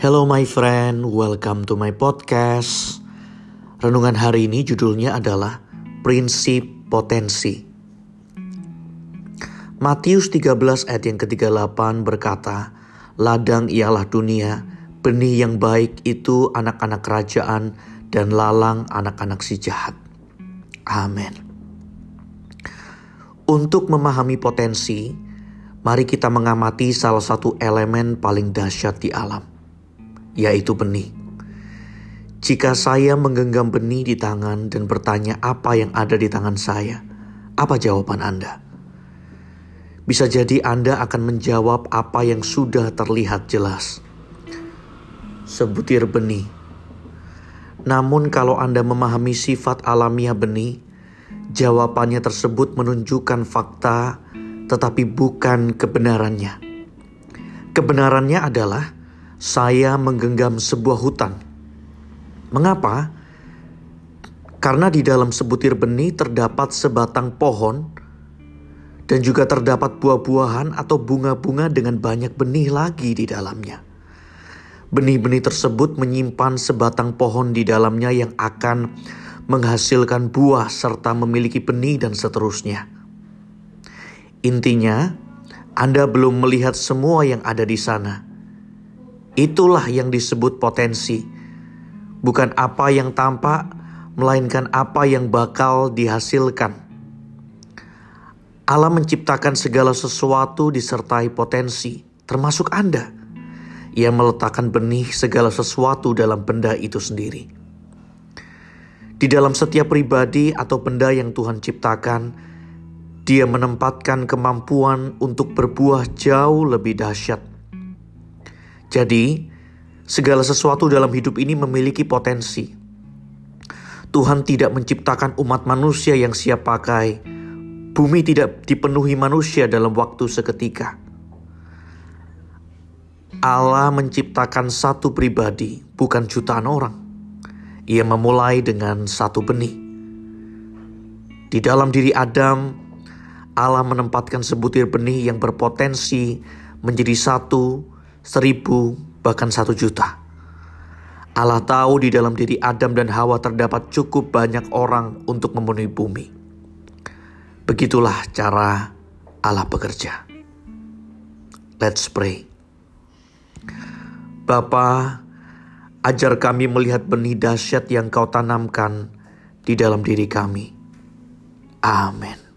Hello my friend, welcome to my podcast. Renungan hari ini judulnya adalah Prinsip Potensi. Matius 13 ayat yang ke-38 berkata, Ladang ialah dunia, benih yang baik itu anak-anak kerajaan, dan lalang anak-anak si jahat. Amin. Untuk memahami potensi, mari kita mengamati salah satu elemen paling dahsyat di alam, yaitu benih. Jika saya menggenggam benih di tangan dan bertanya apa yang ada di tangan saya, apa jawaban Anda? Bisa jadi Anda akan menjawab apa yang sudah terlihat jelas. Sebutir benih. Namun kalau Anda memahami sifat alamiah benih, jawabannya tersebut menunjukkan fakta tetapi bukan kebenarannya. Kebenarannya adalah saya menggenggam sebuah hutan. Mengapa? Karena di dalam sebutir benih terdapat sebatang pohon dan juga terdapat buah-buahan atau bunga-bunga dengan banyak benih lagi di dalamnya. Benih-benih tersebut menyimpan sebatang pohon di dalamnya yang akan menghasilkan buah serta memiliki benih dan seterusnya. Intinya, Anda belum melihat semua yang ada di sana Itulah yang disebut potensi. Bukan apa yang tampak, melainkan apa yang bakal dihasilkan. Allah menciptakan segala sesuatu disertai potensi, termasuk Anda. Ia meletakkan benih segala sesuatu dalam benda itu sendiri. Di dalam setiap pribadi atau benda yang Tuhan ciptakan, Dia menempatkan kemampuan untuk berbuah jauh lebih dahsyat jadi, segala sesuatu dalam hidup ini memiliki potensi. Tuhan tidak menciptakan umat manusia yang siap pakai. Bumi tidak dipenuhi manusia dalam waktu seketika. Allah menciptakan satu pribadi, bukan jutaan orang. Ia memulai dengan satu benih. Di dalam diri Adam, Allah menempatkan sebutir benih yang berpotensi menjadi satu seribu, bahkan satu juta. Allah tahu di dalam diri Adam dan Hawa terdapat cukup banyak orang untuk memenuhi bumi. Begitulah cara Allah bekerja. Let's pray. Bapa, ajar kami melihat benih dahsyat yang kau tanamkan di dalam diri kami. Amin.